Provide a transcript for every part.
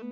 Att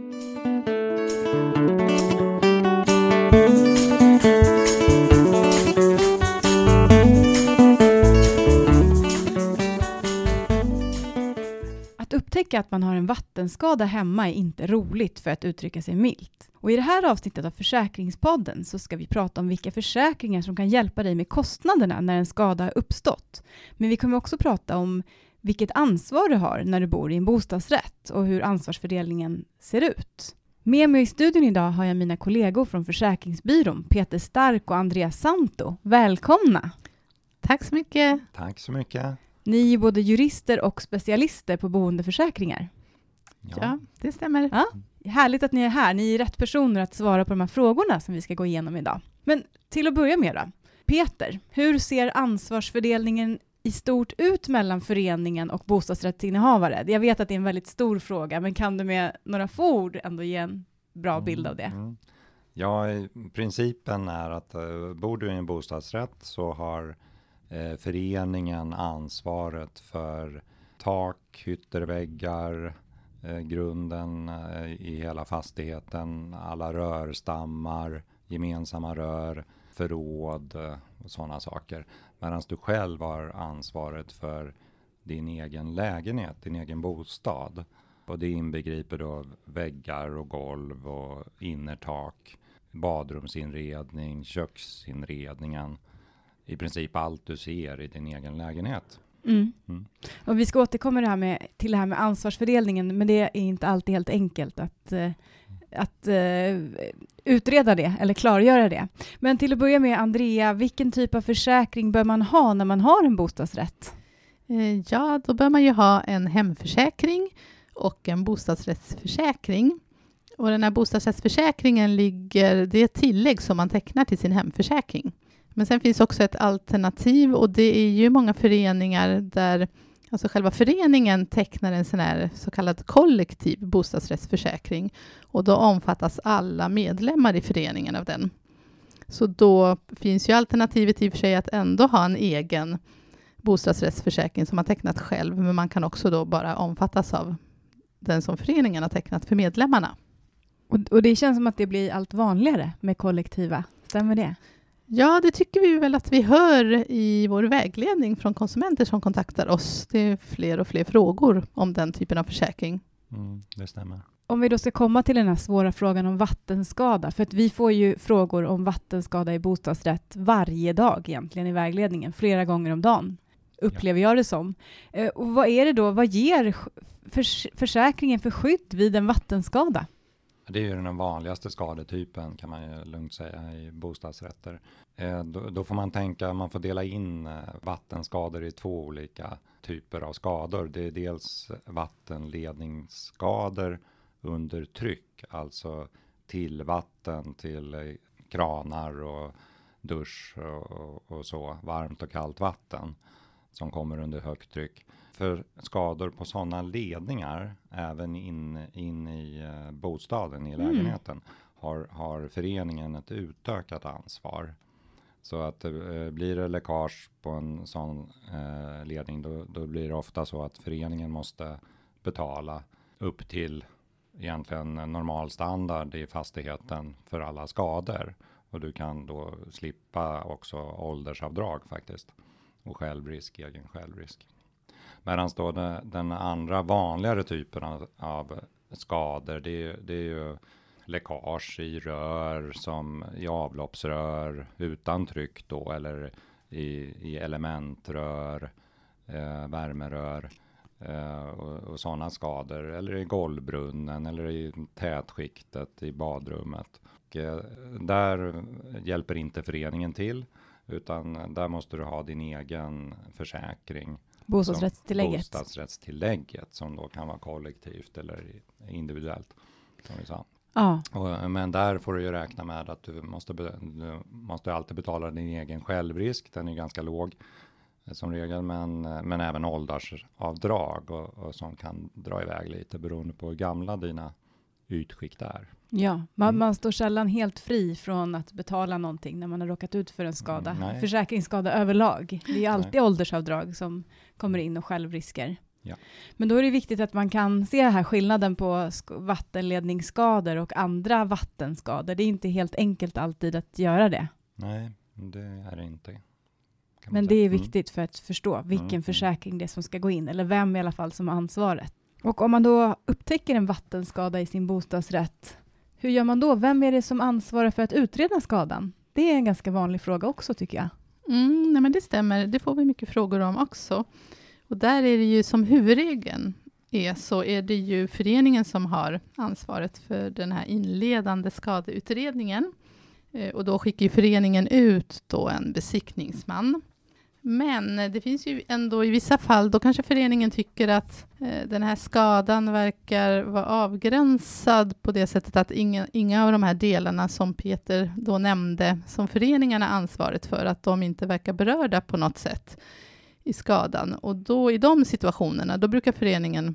upptäcka att man har en vattenskada hemma är inte roligt för att uttrycka sig milt. Och I det här avsnittet av Försäkringspodden så ska vi prata om vilka försäkringar som kan hjälpa dig med kostnaderna när en skada har uppstått. Men vi kommer också prata om vilket ansvar du har när du bor i en bostadsrätt och hur ansvarsfördelningen ser ut. Med mig i studion idag har jag mina kollegor från Försäkringsbyrån, Peter Stark och Andreas Santo. Välkomna! Tack så mycket. Tack så mycket. Ni är både jurister och specialister på boendeförsäkringar. Ja, ja det stämmer. Ja, härligt att ni är här. Ni är rätt personer att svara på de här frågorna som vi ska gå igenom idag. Men till att börja med då. Peter, hur ser ansvarsfördelningen i stort ut mellan föreningen och bostadsrättsinnehavare? Jag vet att det är en väldigt stor fråga, men kan du med några få ord ändå ge en bra bild av det? Mm, mm. Ja, principen är att uh, bor du i en bostadsrätt så har uh, föreningen ansvaret för tak, ytterväggar, uh, grunden i hela fastigheten, alla rörstammar, gemensamma rör, förråd och sådana saker. Medan du själv har ansvaret för din egen lägenhet, din egen bostad. Och det inbegriper då väggar och golv och innertak, badrumsinredning, köksinredningen. I princip allt du ser i din egen lägenhet. Mm. Mm. Och vi ska återkomma det här med, till det här med ansvarsfördelningen, men det är inte alltid helt enkelt att eh, att eh, utreda det eller klargöra det. Men till att börja med, Andrea, vilken typ av försäkring bör man ha när man har en bostadsrätt? Eh, ja, då bör man ju ha en hemförsäkring och en bostadsrättsförsäkring. Och den här bostadsrättsförsäkringen ligger, det är ett tillägg som man tecknar till sin hemförsäkring. Men sen finns också ett alternativ och det är ju många föreningar där Alltså själva föreningen tecknar en sån här så kallad kollektiv bostadsrättsförsäkring och då omfattas alla medlemmar i föreningen av den. Så då finns ju alternativet i och för sig att ändå ha en egen bostadsrättsförsäkring som man tecknat själv, men man kan också då bara omfattas av den som föreningen har tecknat för medlemmarna. Och, och det känns som att det blir allt vanligare med kollektiva, stämmer det? Ja, det tycker vi väl att vi hör i vår vägledning från konsumenter som kontaktar oss. Det är fler och fler frågor om den typen av försäkring. Mm, det stämmer. Om vi då ska komma till den här svåra frågan om vattenskada, för att vi får ju frågor om vattenskada i bostadsrätt varje dag egentligen i vägledningen, flera gånger om dagen, upplever ja. jag det som. Eh, och vad är det då, vad ger försäkringen för skydd vid en vattenskada? Det är ju den vanligaste skadetypen kan man ju lugnt säga i bostadsrätter. Eh, då, då, får man tänka, man får dela in eh, vattenskador i två olika typer av skador. Det är dels vattenledningsskador under tryck, alltså till vatten, till kranar och dusch och, och så, varmt och kallt vatten som kommer under högt tryck för skador på sådana ledningar, även in, in i uh, bostaden, i mm. lägenheten, mm. har, har föreningen ett utökat ansvar. Så att uh, blir det läckage på en sån uh, ledning, då, då blir det ofta så att föreningen måste betala upp till egentligen normal standard i fastigheten för alla skador. Och du kan då slippa också åldersavdrag faktiskt. Och självrisk, egen självrisk. Medan då den, den, andra vanligare typen av, av skador, det, det, är ju läckage i rör som i avloppsrör utan tryck då eller i, i elementrör, eh, värmerör eh, och, och sådana skador eller i golvbrunnen eller i tätskiktet i badrummet. Och, eh, där hjälper inte föreningen till utan där måste du ha din egen försäkring Bostadsrättstillägget. Bostadsrättstillägget som då kan vara kollektivt eller individuellt. Som vi sa. Ja. Och, men där får du ju räkna med att du måste, du måste alltid betala din egen självrisk. Den är ganska låg eh, som regel, men, eh, men även åldersavdrag och, och som kan dra iväg lite beroende på hur gamla dina ytskikt är. Ja, man, mm. man, står sällan helt fri från att betala någonting när man har råkat ut för en skada. Mm, Försäkringsskada överlag. Det är alltid nej. åldersavdrag som kommer in och självrisker. Ja. Men då är det viktigt att man kan se här skillnaden på sk- vattenledningsskador och andra vattenskador. Det är inte helt enkelt alltid att göra det. Nej, det är det inte. Men det är Mm. viktigt för att förstå vilken Mm. försäkring det är som ska gå in, eller vem i alla fall som har ansvaret. Och om man då upptäcker en vattenskada i sin bostadsrätt, hur gör man då? Vem är det som ansvarar för att utreda skadan? Det är en ganska vanlig fråga också tycker jag. Mm, nej men det stämmer, det får vi mycket frågor om också. Och där är det ju som huvudregeln är så är det ju föreningen som har ansvaret för den här inledande skadeutredningen. Eh, och då skickar ju föreningen ut då en besiktningsman. Men det finns ju ändå i vissa fall, då kanske föreningen tycker att eh, den här skadan verkar vara avgränsad på det sättet att inga, inga av de här delarna som Peter då nämnde, som föreningarna har ansvaret för, att de inte verkar berörda på något sätt i skadan. Och då i de situationerna, då brukar föreningen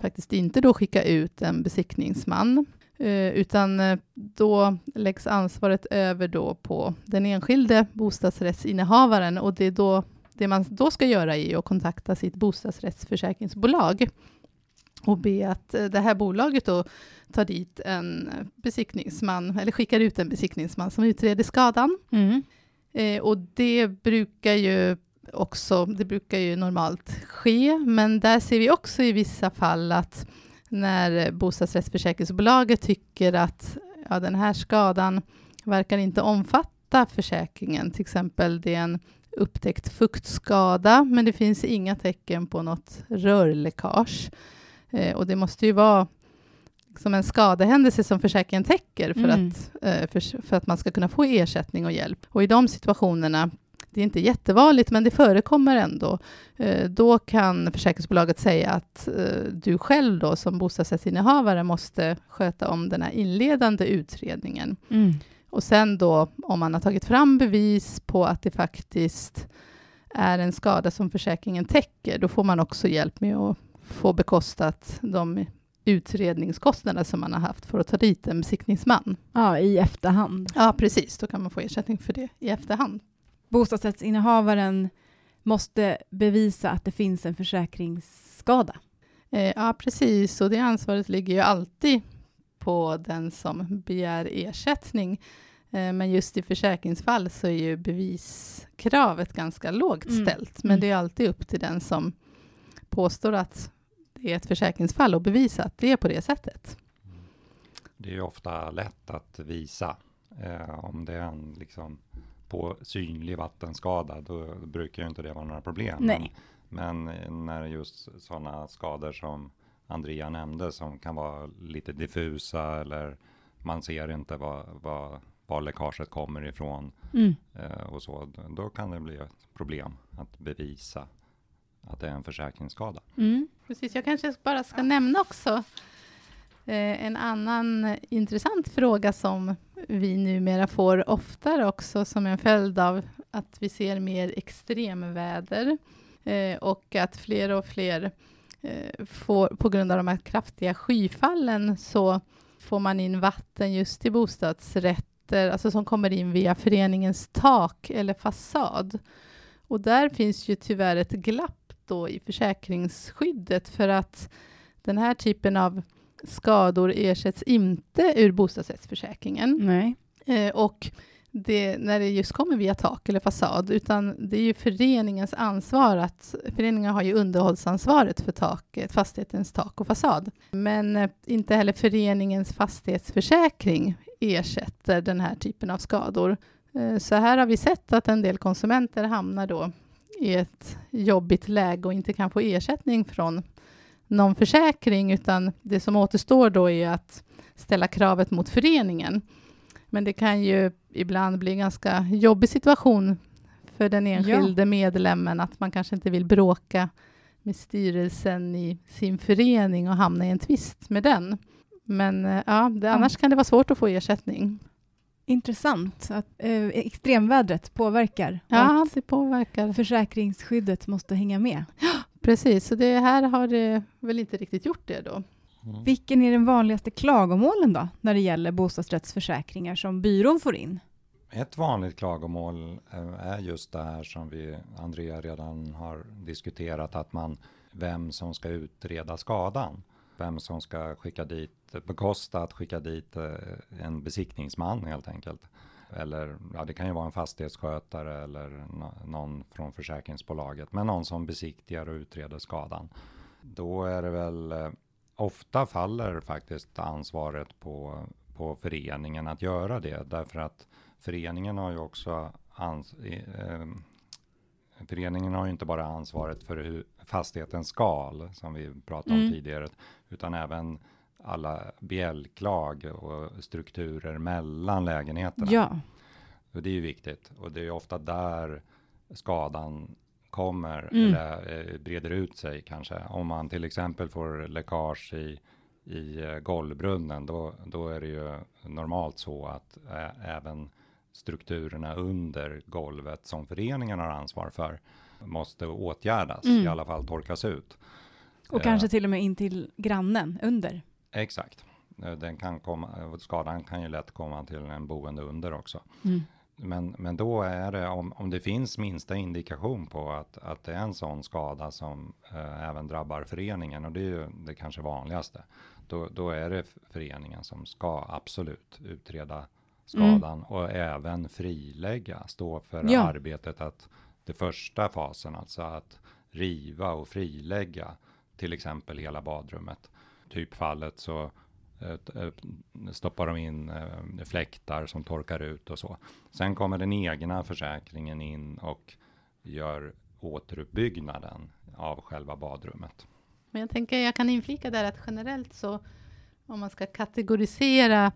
faktiskt inte då skicka ut en besiktningsman, eh, utan eh, då läggs ansvaret över då på den enskilde bostadsrättsinnehavaren och det, är då, det man då ska göra är att kontakta sitt bostadsrättsförsäkringsbolag och be att eh, det här bolaget då tar dit en besiktningsman, eller skickar ut en besiktningsman som utreder skadan. Eh, och det brukar ju också, det brukar ju normalt ske, men där ser vi också i vissa fall att när bostadsrättsförsäkringsbolaget tycker att ja, den här skadan verkar inte omfatta försäkringen, till exempel det är en upptäckt fuktskada, men det finns inga tecken på något rörläckage. Eh, och det måste ju vara liksom en skadehändelse som försäkringen täcker för, Mm. att, eh, för, för att man ska kunna få ersättning och hjälp. Och i de situationerna, det är inte jättevanligt, men det förekommer ändå, eh, då kan försäkringsbolaget säga att eh, du själv då som bostadsrättsinnehavare måste sköta om den här inledande utredningen. Mm. Och sen då, om man har tagit fram bevis på att det faktiskt är en skada som försäkringen täcker, då får man också hjälp med att få bekostat de utredningskostnader som man har haft för att ta dit en besiktningsman. Ja, i efterhand. Ja, precis. Då kan man få ersättning för det i efterhand. Bostadsrättsinnehavaren måste bevisa att det finns en försäkringsskada. Eh, ja, precis. Och det ansvaret ligger ju alltid på den som begär ersättning. Eh, men just i försäkringsfall så är ju beviskravet ganska lågt Mm. ställt. Men Mm. det är alltid upp till den som påstår att det är ett försäkringsfall och bevisa att det är på det sättet. Det är ju ofta lätt att visa. Eh, om det är en liksom, på synlig vattenskada, då brukar ju inte det vara några problem. Nej. Men, men när just sådana skador som Andrea nämnde, som kan vara lite diffusa eller man ser inte vad, vad, var läckaget kommer ifrån Mm. eh, och så, då- då kan det bli ett problem att bevisa att det är en försäkringsskada. Mm. Precis, jag kanske bara ska nämna också eh, en annan intressant fråga som vi numera får oftare också som en följd av att vi ser mer extremväder eh, och att fler och fler eh, får, på grund av de här kraftiga skyfallen så får man in vatten just i bostadsrätter, alltså som kommer in via föreningens tak eller fasad. Och där finns ju tyvärr ett glapp då i försäkringsskyddet för att den här typen av skador ersätts inte ur bostadsrättsförsäkringen. Nej. Eh, och det, när det just kommer via tak eller fasad, utan det är ju föreningens ansvar att föreningen har ju underhållsansvaret för taket, fastighetens tak och fasad. Men eh, inte heller föreningens fastighetsförsäkring ersätter den här typen av skador. Eh, så här har vi sett att en del konsumenter hamnar då i ett jobbigt läge och inte kan få ersättning från någon försäkring, utan det som återstår då är att ställa kravet mot föreningen. Men det kan ju ibland bli en ganska jobbig situation för den enskilde medlemmen, att man kanske inte vill bråka med styrelsen i sin förening och hamna i en tvist med den. Men eh, ja, det, annars kan det vara svårt att få ersättning. Intressant att eh, extremvädret påverkar. Ja, det påverkar. Försäkringsskyddet måste hänga med. Precis, så det här har det väl inte riktigt gjort det då. Vilken är den vanligaste klagomålen då, när det gäller bostadsrättsförsäkringar som byrån får in? Ett vanligt klagomål eh, är just det här som vi, Andrea redan har diskuterat, att man vem som ska utreda skadan. Vem som ska skicka dit, bekosta att skicka dit eh, en besiktningsman helt enkelt. Eller ja, det kan ju vara en fastighetsskötare eller någon från försäkringsbolaget. Men någon som besiktigar och utreder skadan. Då är det väl eh, ofta faller faktiskt ansvaret på, på föreningen att göra det. Därför att föreningen har ju också ans eh, Föreningen har ju inte bara ansvaret för hur fastighetens skal, som vi pratade om mm. tidigare, utan även alla bjälklag och strukturer mellan lägenheterna. Ja. Och det är ju viktigt och det är ofta där skadan kommer mm. eller eh, breder ut sig kanske. Om man till exempel får läckage i, i eh, golvbrunnen, då, då är det ju normalt så att äh, även strukturerna under golvet som föreningen har ansvar för måste åtgärdas, mm. i alla fall torkas ut. Och eh, kanske till och med in till grannen under. Exakt. Den kan komma, skadan kan ju lätt komma till en boende under också. Mm. Men, men då är det, om, om det finns minsta indikation på att, att det är en sån skada som eh, även drabbar föreningen, och det är ju det kanske vanligaste, då, då är det föreningen som ska absolut utreda skadan mm. och även frilägga, stå för ja. arbetet att det första fasen, alltså att riva och frilägga till exempel hela badrummet. Typfallet så eh, eh, stoppar de in eh, fläktar som torkar ut och så. Sen kommer den egna försäkringen in och gör återuppbyggnaden av själva badrummet. Men jag tänker, jag kan inflika där att generellt så, om man ska kategorisera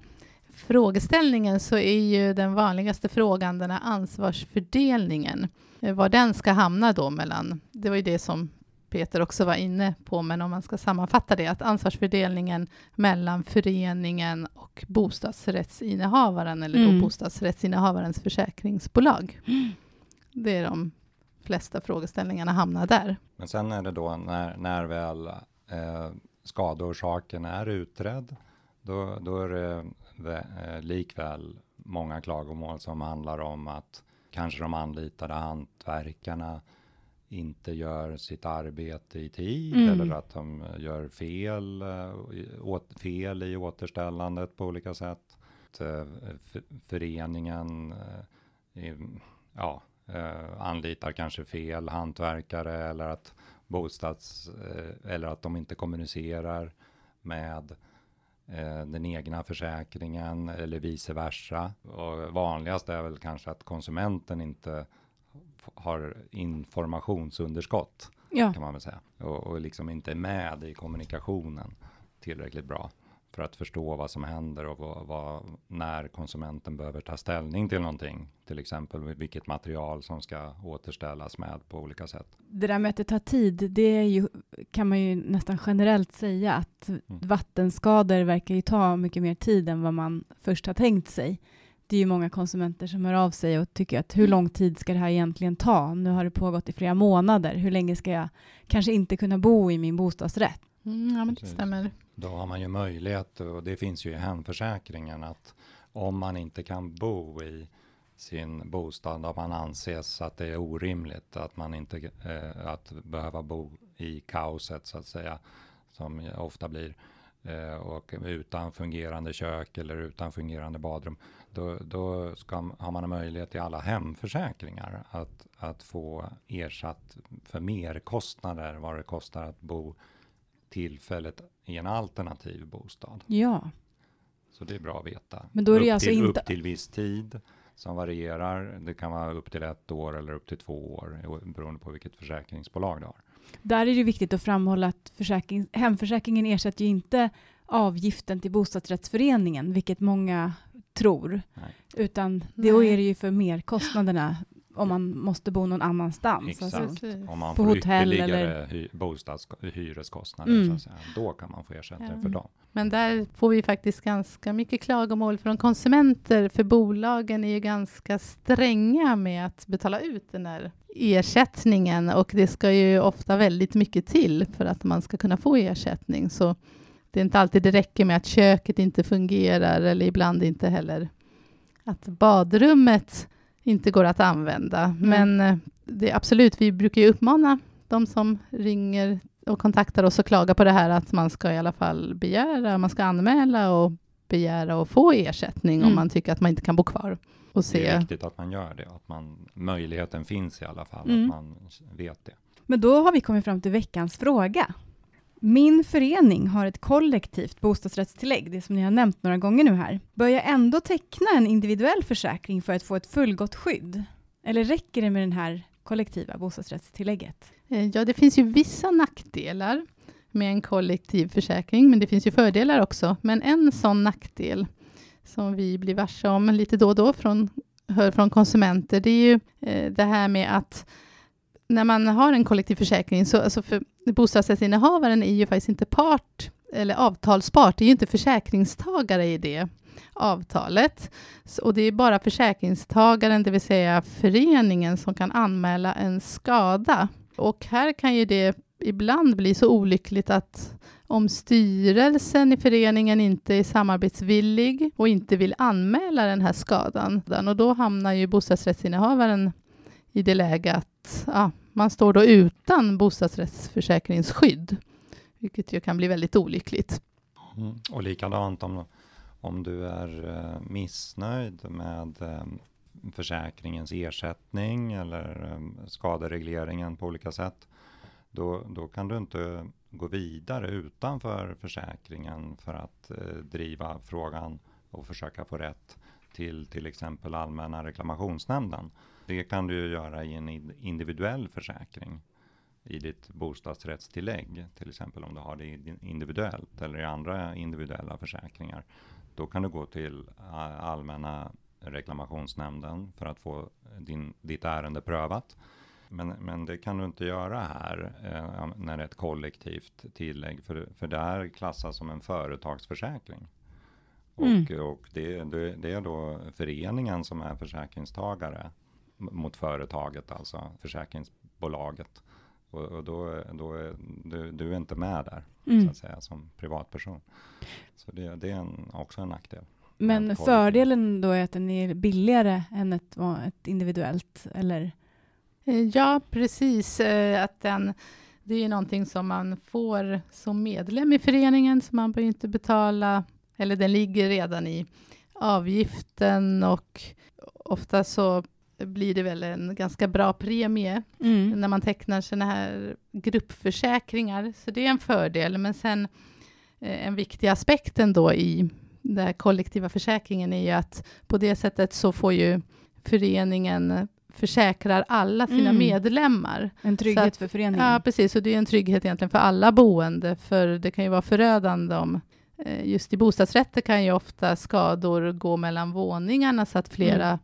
frågeställningen, så är ju den vanligaste frågan den här ansvarsfördelningen. Var den ska hamna då mellan, det var ju det som Peter också var inne på, men om man ska sammanfatta det, att ansvarsfördelningen mellan föreningen och bostadsrättsinnehavaren, eller mm. då bostadsrättsinnehavarens försäkringsbolag. Mm. Det är de flesta frågeställningarna hamnar där. Men sen är det då när, när väl eh, skadeorsaken är utredd, då, då är det eh, likväl många klagomål som handlar om att kanske de anlitade hantverkarna inte gör sitt arbete i tid mm. eller att de gör fel, äh, fel i återställandet på olika sätt. Äh, föreningen äh, ja, anlitar kanske fel hantverkare eller att bostads eller att de inte kommunicerar med den egna försäkringen eller vice versa. Och vanligast är väl kanske att konsumenten inte har informationsunderskott, ja. kan man väl säga. Och, och liksom inte är med i kommunikationen tillräckligt bra för att förstå vad som händer och vad, vad, när konsumenten behöver ta ställning till någonting. Till exempel vilket material som ska återställas med på olika sätt. Det där med att det tar tid, det ju, kan man ju nästan generellt säga att mm. vattenskador verkar ju ta mycket mer tid än vad man först har tänkt sig det är ju många konsumenter som hör av sig och tycker att hur lång tid ska det här egentligen ta? Nu har det pågått i flera månader. Hur länge ska jag kanske inte kunna bo i min bostadsrätt? Mm, ja, men det stämmer. Då har man ju möjlighet, och det finns ju i hemförsäkringen, att om man inte kan bo i sin bostad, om man anses att det är orimligt att man inte eh, att behöva bo i kaoset så att säga, som ofta blir, eh, och utan fungerande kök eller utan fungerande badrum, då, då ska, har man möjlighet i alla hemförsäkringar att, att få ersatt för merkostnader vad det kostar att bo tillfälligt i en alternativ bostad. Ja. Så det är bra att veta. Men då är det upp, alltså till, inte... upp till viss tid som varierar. Det kan vara upp till ett år eller upp till två år beroende på vilket försäkringsbolag du har. Där är det viktigt att framhålla försäkring, hemförsäkringen ersätter ju inte avgiften till bostadsrättsföreningen, vilket många tror, Nej. utan då Nej. är det ju för merkostnaderna om man måste bo någon annanstans. Exakt. Alltså, om man på får hotell eller hy, bostads, hyreskostnader, mm. så att säga, då kan man få ersättning ja. för dem. Men där får vi faktiskt ganska mycket klagomål från konsumenter, för bolagen är ju ganska stränga med att betala ut den där ersättningen och det ska ju ofta väldigt mycket till för att man ska kunna få ersättning. Så det är inte alltid det räcker med att köket inte fungerar eller ibland inte heller att badrummet inte går att använda. Mm. Men eh, det absolut, vi brukar ju uppmana de som ringer och kontaktar oss och klagar på det här att man ska i alla fall begära, man ska anmäla och begära att få ersättning Mm. om man tycker att man inte kan bo kvar. Och Det är se. viktigt att man gör det, att man, möjligheten finns i alla fall, Mm. att man vet det. Men då har vi kommit fram till veckans fråga. Min förening har ett kollektivt bostadsrättstillägg, det som ni har nämnt några gånger nu här. Bör jag ändå teckna en individuell försäkring för att få ett fullgott skydd? Eller räcker det med den här kollektiva bostadsrättstillägget? Eh, ja, det finns ju vissa nackdelar med en kollektiv försäkring, men det finns ju fördelar också. Men en sån nackdel som vi blir varse om lite då och då från, hör från konsumenter, det är ju eh, det här med att när man har en kollektiv försäkring, så alltså för bostadsrättsinnehavaren är ju faktiskt inte part eller avtalspart, det är ju inte försäkringstagare i det avtalet. Så- Och det är bara försäkringstagaren, det vill säga föreningen, som kan anmäla en skada. Och här kan ju det ibland bli så olyckligt att om styrelsen i föreningen inte är samarbetsvillig och inte vill anmäla den här skadan, och då hamnar ju bostadsrättsinnehavaren i det läget att ja, man står då utan bostadsrättsförsäkringsskydd, vilket ju kan bli väldigt olyckligt. Mm. Och likadant om, om du är eh, missnöjd med eh, försäkringens ersättning eller eh, skaderegleringen på olika sätt, då, då kan du inte gå vidare utanför försäkringen för att eh, driva frågan och försöka få rätt till till exempel Allmänna reklamationsnämnden. Det kan du ju göra i en individuell försäkring i ditt bostadsrättstillägg, till exempel om du har det individuellt eller i andra individuella försäkringar. Då kan du gå till äh, Allmänna reklamationsnämnden för att få din, ditt ärende prövat. Men, men det kan du inte göra här eh, när det är ett kollektivt tillägg, för, för det här klassas som en företagsförsäkring. Och, Mm. och det, det, det är då föreningen som är försäkringstagare mot företaget, alltså försäkringsbolaget. Och, och då, då är du, du är inte med där, så Mm. att säga, som privatperson. Så det, det är en, också en nackdel. Men fördelen då är att den är billigare än ett, ett individuellt, eller? Eh, Ja, precis. eh, Att den, det är ju någonting som man får som medlem i föreningen, så man behöver inte betala, eller den ligger redan i avgiften och ofta så blir det väl en ganska bra premie Mm. när man tecknar sådana här gruppförsäkringar. Så det är en fördel. Men sen eh, en viktig aspekt ändå i den här kollektiva försäkringen är ju att på det sättet så får ju föreningen försäkrar alla sina Mm. medlemmar. En trygghet att- för föreningen. Ja, precis. Och det är en trygghet egentligen för alla boende, för det kan ju vara förödande om Just i bostadsrätter kan ju ofta skador gå mellan våningarna så att flera Mm.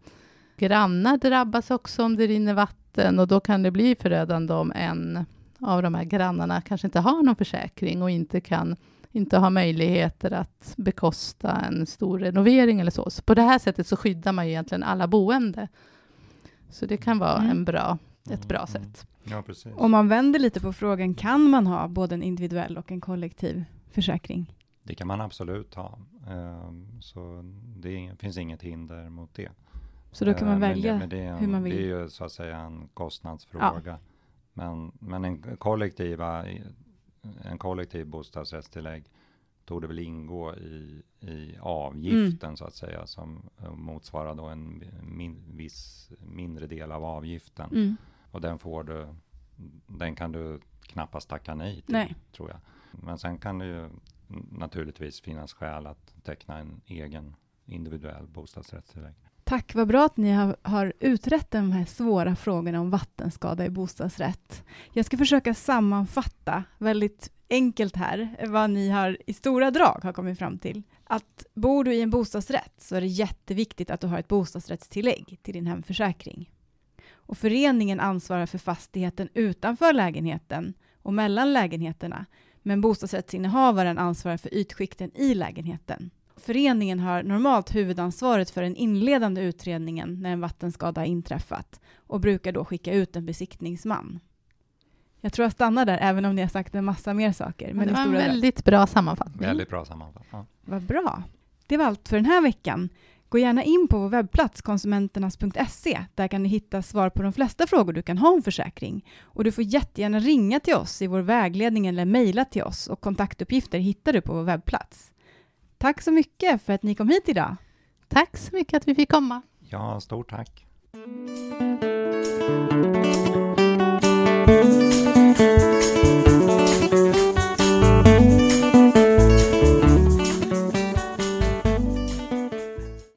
grannar drabbas också om det rinner vatten och då kan det bli förödande om en av de här grannarna kanske inte har någon försäkring och inte kan inte har möjligheter att bekosta en stor renovering eller så. Så på det här sättet så skyddar man ju egentligen alla boende. Så det kan vara Mm. en bra, ett Mm, bra mm. sätt. Ja, precis. Om man vänder lite på frågan, kan man ha både en individuell och en kollektiv försäkring? Det kan man absolut ha. Ehm, Så det finns inget hinder mot det. Så då kan man Eh, men välja det, men det en- hur man vill. Det är ju så att säga en kostnadsfråga. Men, men en, kollektiva, en kollektiv bostadsrättstillägg tog det väl ingå i, i avgiften Mm. så att säga som eh, motsvarar då en min, viss mindre del av avgiften. Mm. Och den får du, den kan du knappast tacka nej till, Nej. tror jag. Men sen kan det ju naturligtvis finnas skäl att teckna en egen individuell bostadsrättstillägg. Tack, vad bra att ni har, har utrett de här svåra frågorna om vattenskada i bostadsrätt. Jag ska försöka sammanfatta väldigt enkelt här vad ni har i stora drag har kommit fram till. Att bor du i en bostadsrätt så är det jätteviktigt att du har ett bostadsrättstillägg till din hemförsäkring. Och föreningen ansvarar för fastigheten utanför lägenheten och mellan lägenheterna, men bostadsrättsinnehavaren ansvarar för ytskikten i lägenheten. Föreningen har normalt huvudansvaret för den inledande utredningen när en vattenskada har inträffat och brukar då skicka ut en besiktningsman. Jag tror jag stannar där, även om ni har sagt en massa mer saker. Men det var en väldigt bra sammanfattning. Väldigt bra sammanfattat. Ja. Vad bra. Det var allt för den här veckan. Gå gärna in på vår webbplats konsumenternas.se. Där kan du hitta svar på de flesta frågor du kan ha om försäkring. Och du får jättegärna ringa till oss i vår vägledning eller mejla till oss och kontaktuppgifter hittar du på vår webbplats. Tack så mycket för att ni kom hit idag. Tack så mycket att vi fick komma. Ja, stort tack.